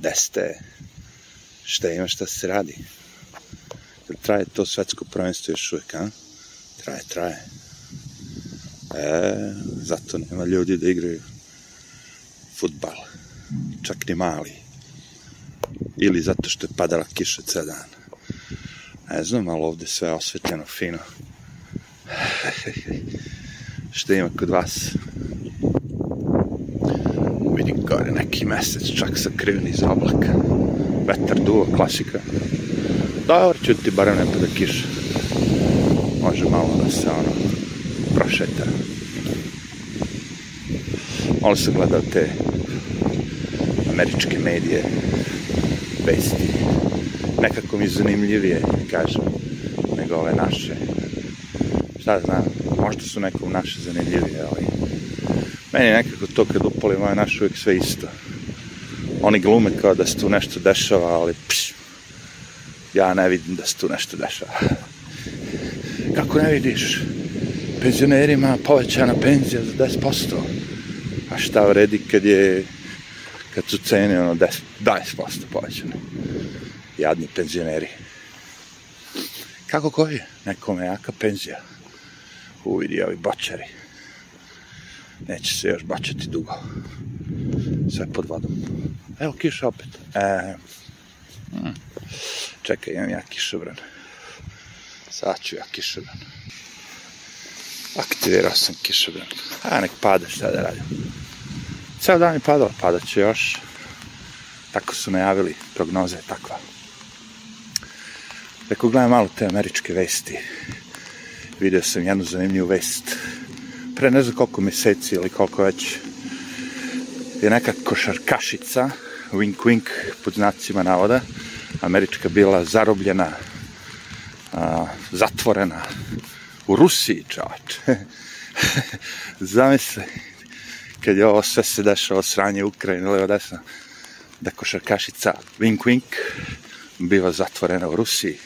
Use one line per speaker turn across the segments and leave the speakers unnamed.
Gde ste? Šta ima šta se radi? Traje to svetsko prvenstvo još uvijek, a? Traje, traje. E, zato nema ljudi da igraju futbal. Čak ni mali. Ili zato što je padala kiša ceo dan. Ne znam, ali ovde sve je osvetljeno fino. Šta ima kod vas? Vidim gore neki mesec, čak sakriven iz oblaka. Vetar duo, klasika. Dobro, čuti, barem ne pada kiša. Može malo da se ono prošeta. Malo sam gledao te američke medije, vesti. Nekako mi zanimljivije, kažem, nego ove naše. Šta znam, možda su nekom naše zanimljivije, ali meni nekako to kad upalim ove naše uvijek sve isto. Oni glume kao da se tu nešto dešava, ali pš, ja ne vidim da se tu nešto dešava. Kako ne vidiš? Penzionerima povećana penzija za 10%. A šta vredi kad je kad su cene ono 10, 20% povećane. Jadni penzioneri. Kako koji? Nekome jaka penzija. Uvidi ovi bačari. Neće se još bačati dugo. Sve pod vodom. Evo kiša opet. E, hmm. Čekaj, imam ja kišobran. Sad ću ja kišobran. Aktivirao sam kišobran. A nek pada, šta da radim. Ceo dan je padalo, padat će još. Tako su najavili, prognoza je takva. Rekao, gledam malo te američke vesti. Video sam jednu zanimljivu vest. Pre ne znam koliko meseci ili koliko već je neka košarkašica, wink wink pod znacima navoda, američka bila zarobljena, a, zatvorena u Rusiji, čovač. Zamisli, kad je ovo sve se dešava sranje Ukrajine, levo desno, da košarkašica wink wink biva zatvorena u Rusiji.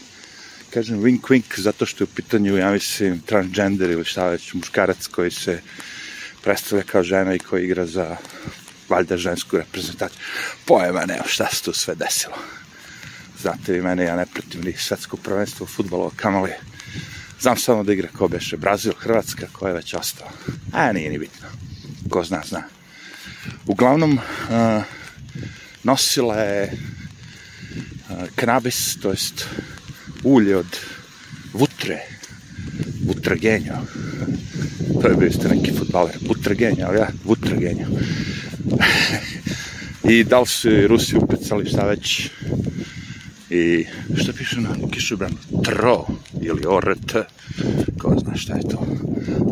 Kažem wink wink zato što je u pitanju, ja mislim, transgender ili šta već, muškarac koji se predstavlja kao žena i koji igra za valjda žensku reprezentaciju. Pojema nema šta se tu sve desilo. Znate vi mene, ja ne pratim ni svetsko prvenstvo u futbolu, kamali. Znam samo da igra ko beše Brazil, Hrvatska, ko je već ostao. A, nije ni bitno. Ko zna, zna. Uglavnom, uh, nosila je uh, kanabis, to jest ulje od vutre, vutragenjo. To je bio isto neki futbaler, vutragenjo, ali ja, vutragenjo. I da li su Rusi upecali šta već i šta piše na kišobranu? Tro ili ORT, ko zna šta je to.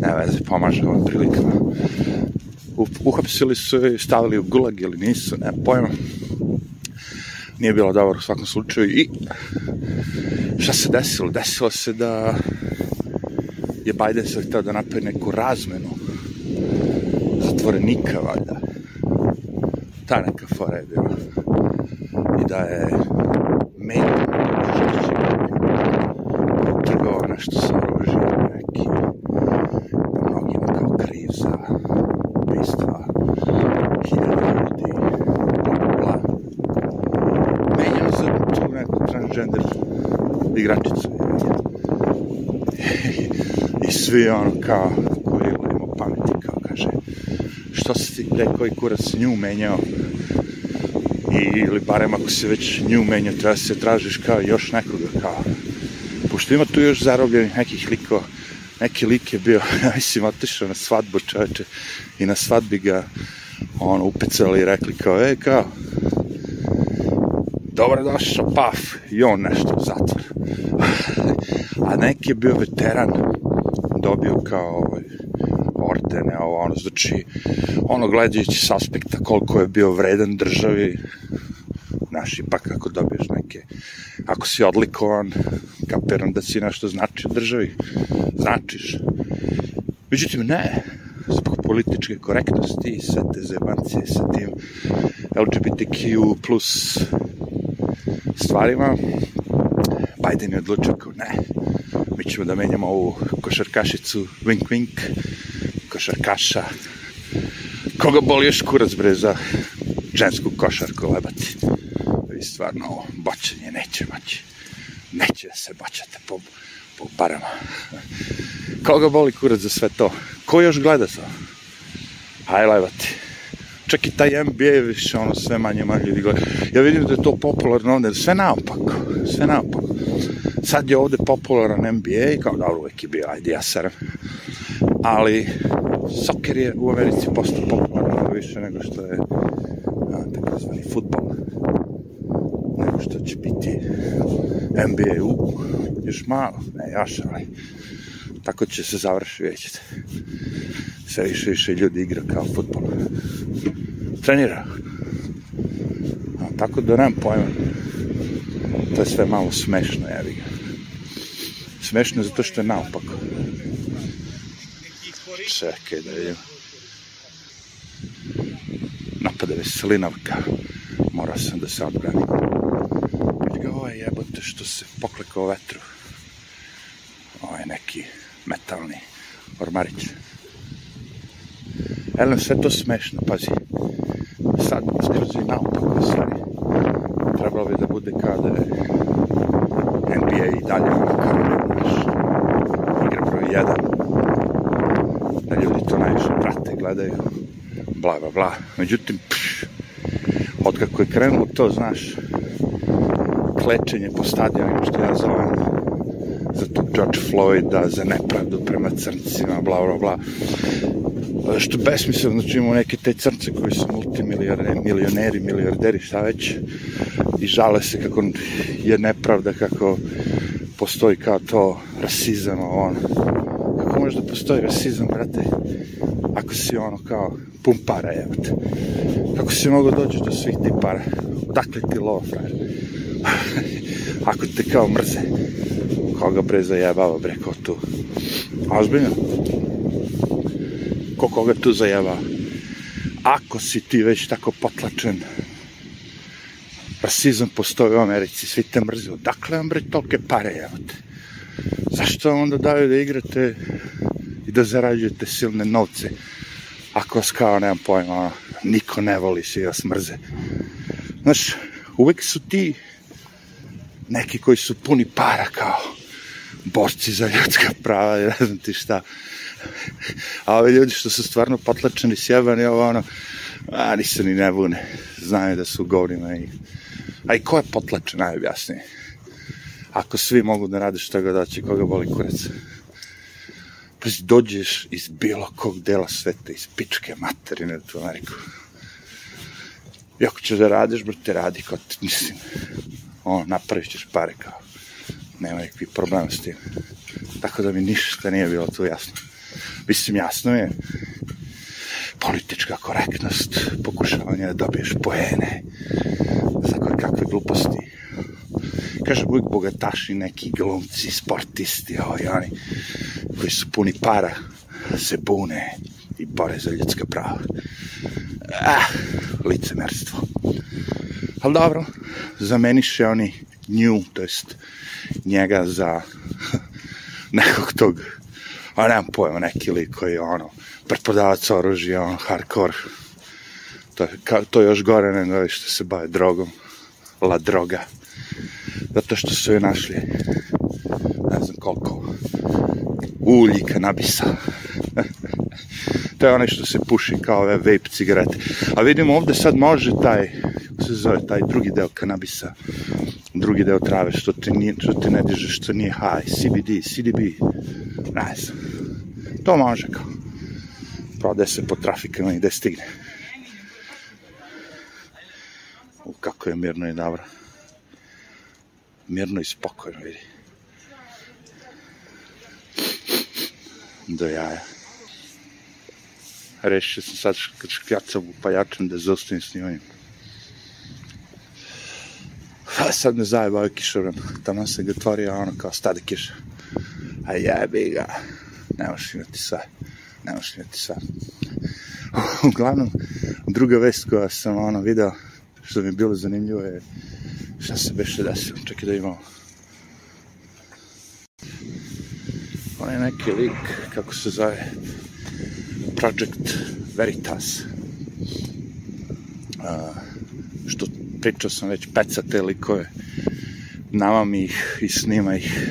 Ne veze, pomaže ovim prilikama. Uhapsili su i stavili u gulag ili nisu, nema pojma. Nije bilo dobro u svakom slučaju i šta se desilo? Desilo se da je Biden se htio da napravi neku razmenu zatvorenika, valjda. Ta neka fora je bila. I da je Maiden trgovao nešto sa oružjem neki mnogima kao kriv za ubistva hiljada ljudi bla menjao za tu neku transgender igračicu i svi ono kao koji ima pameti kao kaže što ti rekao i kurac nju menjao i, ili barem ako se već nju menja, treba se tražiš kao još nekoga kao. Pošto ima tu još zarobljenih nekih likova, neki lik je bio, mislim, otišao na svadbu čoveče i na svadbi ga ono, upecali i rekli kao, e, kao, dobro došao, paf, i on nešto u zatvor. A neki je bio veteran, dobio kao ovaj, ordene, ovo, ono, znači, ono, gledajući s aspekta koliko je bio vredan državi, znaš, ipak ako dobiješ neke, ako si odlikovan, kapiram da si nešto znači državi, značiš. Međutim, ne, zbog političke korektnosti i sve te zebancije sa tim LGBTQ plus stvarima, Biden je odlučio kao ne, mi ćemo da menjamo ovu košarkašicu wink wink, košarkaša, koga boli još kurac bre za žensku košarku lebati. vi stvarno ovo bačanje neće maći. Neće da se bačate po, po parama. Koga boli kurac za sve to? Ko još gleda to? Highlight čak i taj NBA više ono sve manje manje ljudi gleda. Ja vidim da je to popularno ovde, sve naopako, sve naopako. Sad je ovde popularan NBA, kao dobro uvek je bio, ajde ja serem, ali soker je u Americi postao popularan više nego što je takozvani futbol nego što će biti NBA u još malo, ne još, ali tako će se završiti, vidjet ćete. Sve više više ljudi igra kao futbol trenira. A, tako da nemam pojma. To je sve malo smešno, ja ga. Smešno zato što je naopako. Čekaj da vidim. Napada veselinavka. Morao sam da se odbranim. Vidi ga ovaj jebote što se poklekao vetru. Ovo je neki metalni ormarić. Elem, sve to smešno, pazi sad skroz i naopako stvari. Trebalo bi da bude kao da je NBA i dalje kao igra broj 1 da ljudi to najviše prate, gledaju. Bla bla bla. Međutim pš, od kako je krenulo to znaš klečenje po stadionima što ja zovem za tu George Floyda, za nepravdu prema crncima, bla bla bla. Što je besmisleno, znači imamo neke te crnce koji su multimilioneri, milijarderi, šta već, i žale se kako je nepravda, kako postoji kao to rasizam, on. Može da postoji rasizam, brate, ako si ono kao pun para, jebate. Kako si mogo dođeš do svih tih para? Odakle ti lova, frajer? ako te kao mrze, koga bre zajebava, bre, kao tu. Ozbiljno? ko koga tu zajeva. Ako si ti već tako potlačen, rasizam postoji u Americi, svi te mrze, odakle vam bre tolke pare, evo te? Zašto onda daju da igrate i da zarađujete silne novce? Ako vas kao, nemam pojma, ono, niko ne voli, svi vas mrze. Znaš, uvek su ti neki koji su puni para kao borci za ljudska prava i ne znam ti šta. A ovi ljudi što su stvarno potlačeni, sjebani, ovo ono, a nisu ni ne bune. Znaju da su govorima i... A i ko je potlačen, najobjasnije. Ako svi mogu da rade što ga daće, koga boli kurac. Pa dođeš iz bilo kog dela sveta, iz pičke materine u Ameriku. I ako ćeš da radiš, brate, radi kao ti, mislim, ono, napravit ćeš pare kao nema nekakvih problema s tim. Tako da mi ništa nije bilo tu jasno. Mislim, jasno je politička korektnost, pokušavanje da dobiješ poene za koje kakve gluposti. Kažem, uvijek bogataši, neki glumci, sportisti, ovi oni, koji su puni para, se bune i bore za ljudska prava. Ah, licemerstvo. Ali dobro, zameniše oni nju, to jest njega za nekog tog, a nemam pojma, neki lik koji je ono, prepodavac oružja, on hardcore. To, ka, to je još gore nego što se bave drogom. La droga. Zato što su je našli ulji kanabisa. to je onaj što se puši kao ove vape cigarete. A vidimo ovde sad može taj, kako se zove, taj drugi deo kanabisa drugi deo trave, što ti, nije, što ti ne diže, što nije high, CBD, CDB, ne znam. To može kao. Prodaje se po trafikama i gde stigne. U, kako je mirno i dobro. Mirno i spokojno, vidi. Do jaja. Rešio sam sad kad škjacam u pajačem da zaustavim snimanjem. A sad me zajeba ovaj kišobran. Tamo se ga otvorio ono kao stade kiša. A jebi ga. Ne možeš imati sve. Ne možeš imati sve. Uglavnom, druga vest koja sam ono video, što mi je bilo zanimljivo je šta se beše desilo. Čekaj da imamo. On je neki lik, kako se zove, Project Veritas. a, što pričao sam već peca te likove namam ih i snima ih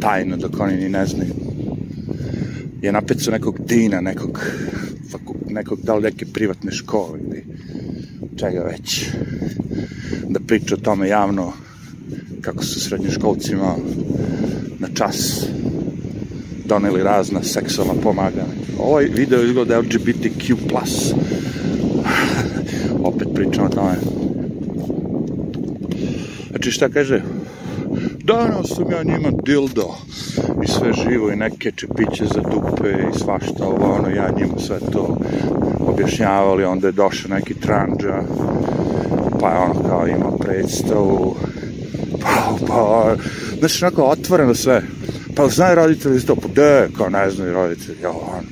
tajno dok oni ni ne znaju je napecao nekog dina nekog nekog da li neke privatne škole ili čega već da priča o tome javno kako su srednjoškolcima na čas doneli razna seksualna pomaganja. Ovaj video izgleda LGBTQ+. Opet pričam o tome. Znači šta kaže? Danas sam ja njima dildo i sve živo i neke čepiće za dupe i svašta ovo, ono, ja njima sve to objašnjavali, onda je došao neki tranđa, pa je ono kao ima predstavu, pa, pa, znači onako otvoreno sve, pa znaju roditelji isto, pa de, kao ne znaju roditelji, jo, on,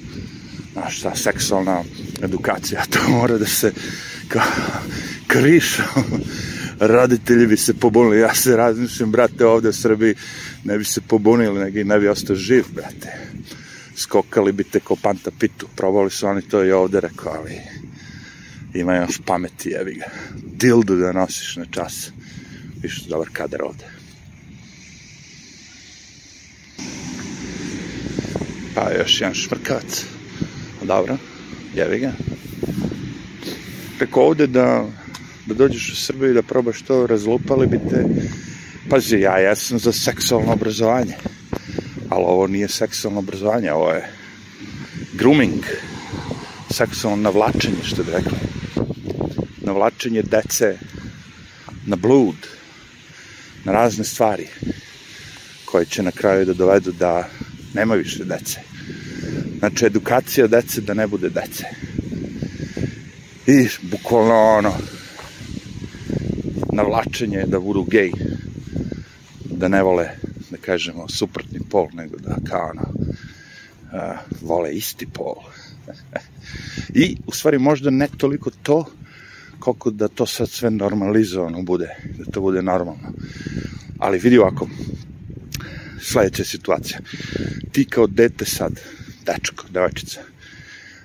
znaš šta, seksualna edukacija, to mora da se, kao, kriša, roditelji bi se pobunili, ja se razmišljam, brate, ovde u Srbiji ne bi se pobunili, nego ne bi ostao živ, brate. Skokali bi te ko panta pitu, probali su oni to i ovde, rekao, ali ima još pameti, jevi ga. Dildo da nosiš na čas. Viš dobar kadar ovde. Pa još jedan šmrkavac. Dobro, jevi ga. Preko ovde da da dođeš u Srbiju i da probaš to, razlupali bi te. Pazi, ja jesam za seksualno obrazovanje, ali ovo nije seksualno obrazovanje, ovo je grooming, seksualno navlačenje, što bi rekli. Navlačenje dece na blud, na razne stvari, koje će na kraju da dovedu da nema više dece. Znači, edukacija dece da ne bude dece. I, bukvalno, ono, navlačenje da budu gej, da ne vole, da kažemo, suprotni pol, nego da kao ono, vole isti pol. I, u stvari, možda ne toliko to, koliko da to sad sve normalizovano bude, da to bude normalno. Ali vidi ovako, sledeća situacija. Ti kao dete sad, dečko, devojčica,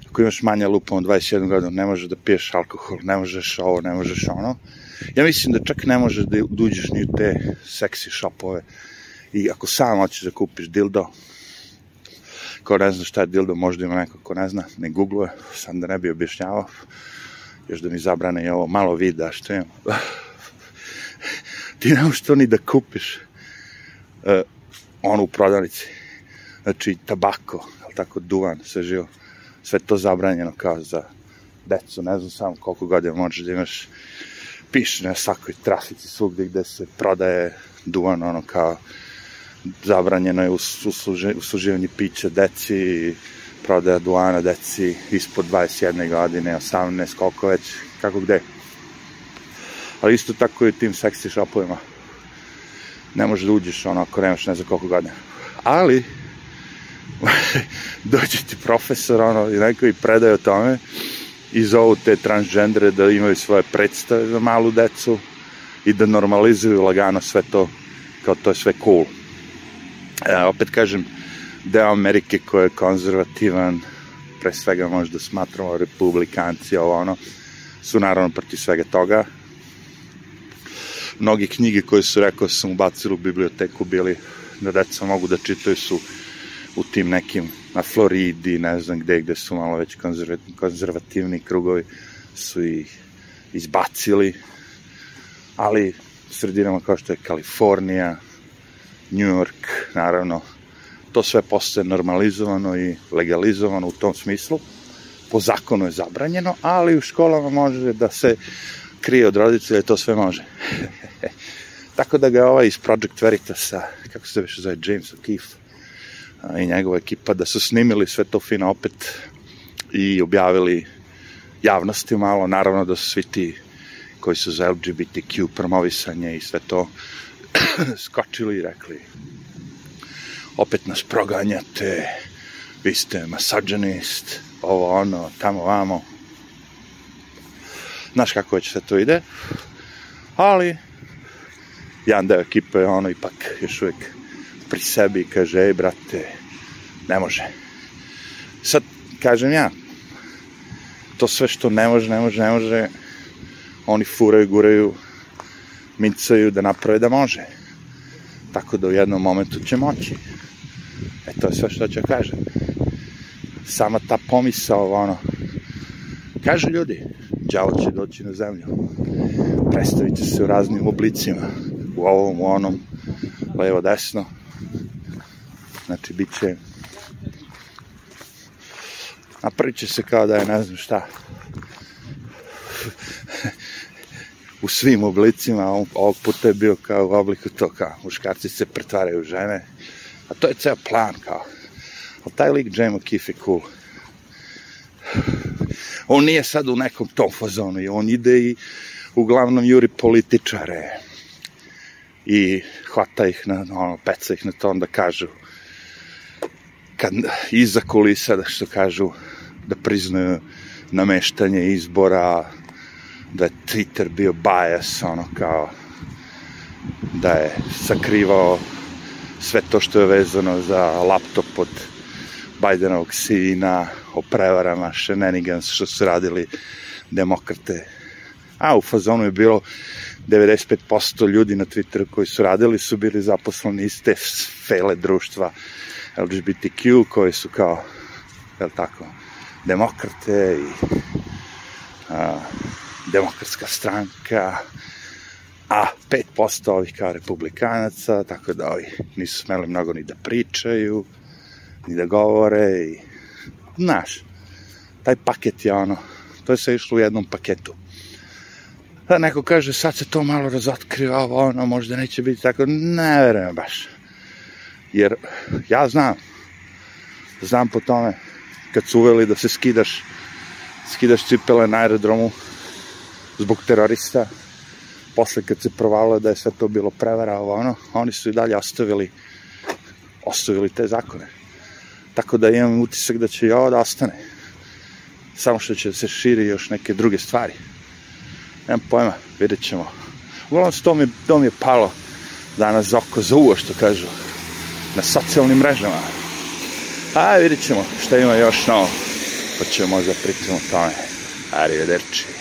ako imaš manja lupa od 21 godina, ne možeš da piješ alkohol, ne možeš ovo, ne možeš ono, Ja mislim da čak ne možeš da uđeš ni u te seksi shopove i ako sam hoćeš da kupiš dildo, ko ne zna šta je dildo, možda ima neko ko ne zna, ne googluje, sam da ne bi objašnjavao, još da mi zabrane i ovo malo vida što imam. Ti ne možeš to ni da kupiš uh, ono u prodavnici. Znači, tabako, tako, duvan, sve živo. Sve to zabranjeno kao za decu, ne znam sam koliko godina možeš da imaš piše na svakoj trafici svugde gde se prodaje duvan, ono kao zabranjeno je usluživanje pića deci, prodaja duana deci ispod 21 godine, 18, koliko već, kako gde. Ali isto tako i u tim seksi shopovima. Ne možeš da uđeš ono ako nemaš ne znam koliko godina. Ali, dođe ti profesor ono, i neko i predaje o tome i zovu te transgendere da imaju svoje predstave za malu decu i da normalizuju lagano sve to, kao to je sve cool. E, opet kažem, deo Amerike koji je konzervativan, pre svega možda smatramo republikanci, ovo ono, su naravno protiv svega toga. Mnogi knjige koje su rekao sam ubacili u biblioteku bili da deca mogu da čitaju su u tim nekim na Floridi, ne znam gde, gde su malo već konzervativni krugovi, su ih izbacili, ali sredinama kao što je Kalifornija, New York, naravno, to sve postaje normalizovano i legalizovano u tom smislu. Po zakonu je zabranjeno, ali u školama može da se krije od roditelja i to sve može. Tako da ga ovaj iz Project Veritasa, kako se više zove, James O'Keefe, i njegova ekipa da su snimili sve to fino opet i objavili javnosti malo, naravno da su svi ti koji su za LGBTQ promovisanje i sve to skočili i rekli opet nas proganjate vi ste masađanist ovo ono, tamo vamo. Znaš kako već sve to ide ali jedan deo ekipe ono ipak još uvijek pri sebi i kaže, ej, brate, ne može. Sad, kažem ja, to sve što ne može, ne može, ne može, oni furaju, guraju, mincaju da naprave da može. Tako da u jednom momentu će moći. E to je sve što ću kažem. Sama ta pomisao, ono, kažu ljudi, đavo će doći na zemlju. Predstavit će se u raznim oblicima. U ovom, u onom, levo, desno. Znači, bit će napravit će se kao da je ne znam šta u svim oblicima, ovog puta je bio kao u obliku to kao muškarci se pretvaraju u žene, a to je ceo plan kao. Ali taj lik Jay McKeef je cool. On nije sad u nekom tom fazonu, on ide i uglavnom juri političare i hvata ih na, ono, peca ih na to, onda kažu kad iza kulisa, da što kažu, da priznaju nameštanje izbora, da je Twitter bio bias, ono kao da je sakrivao sve to što je vezano za laptop od Bajdenovog sina, o prevarama, shenanigans što su radili demokrate. A u fazonu je bilo 95% ljudi na Twitteru koji su radili su bili zaposleni iz te fele društva LGBTQ koji su kao, je tako, demokrate i a, demokratska stranka, a 5% ovih kao republikanaca, tako da ovi nisu smeli mnogo ni da pričaju, ni da govore i, znaš, taj paket je ono, to je sve išlo u jednom paketu. Da neko kaže, sad se to malo razotkriva, ovo, ono, možda neće biti tako, ne verujem baš. Jer ja znam, znam po tome, kad su uveli da se skidaš, skidaš cipele na aerodromu zbog terorista, posle kad se provalo da je sve to bilo prevara, ovo ono, oni su i dalje ostavili, ostavili te zakone. Tako da imam utisak da će i ovo da ostane. Samo što će da se širi još neke druge stvari. Nemam pojma, vidjet ćemo. Uglavnom, to mi, to mi je palo danas oko za uvo, što kažu, na socijalnim mrežama. A vidjet ćemo šta ima još novo. Pa ćemo možda pričamo o tome. Arrivederci.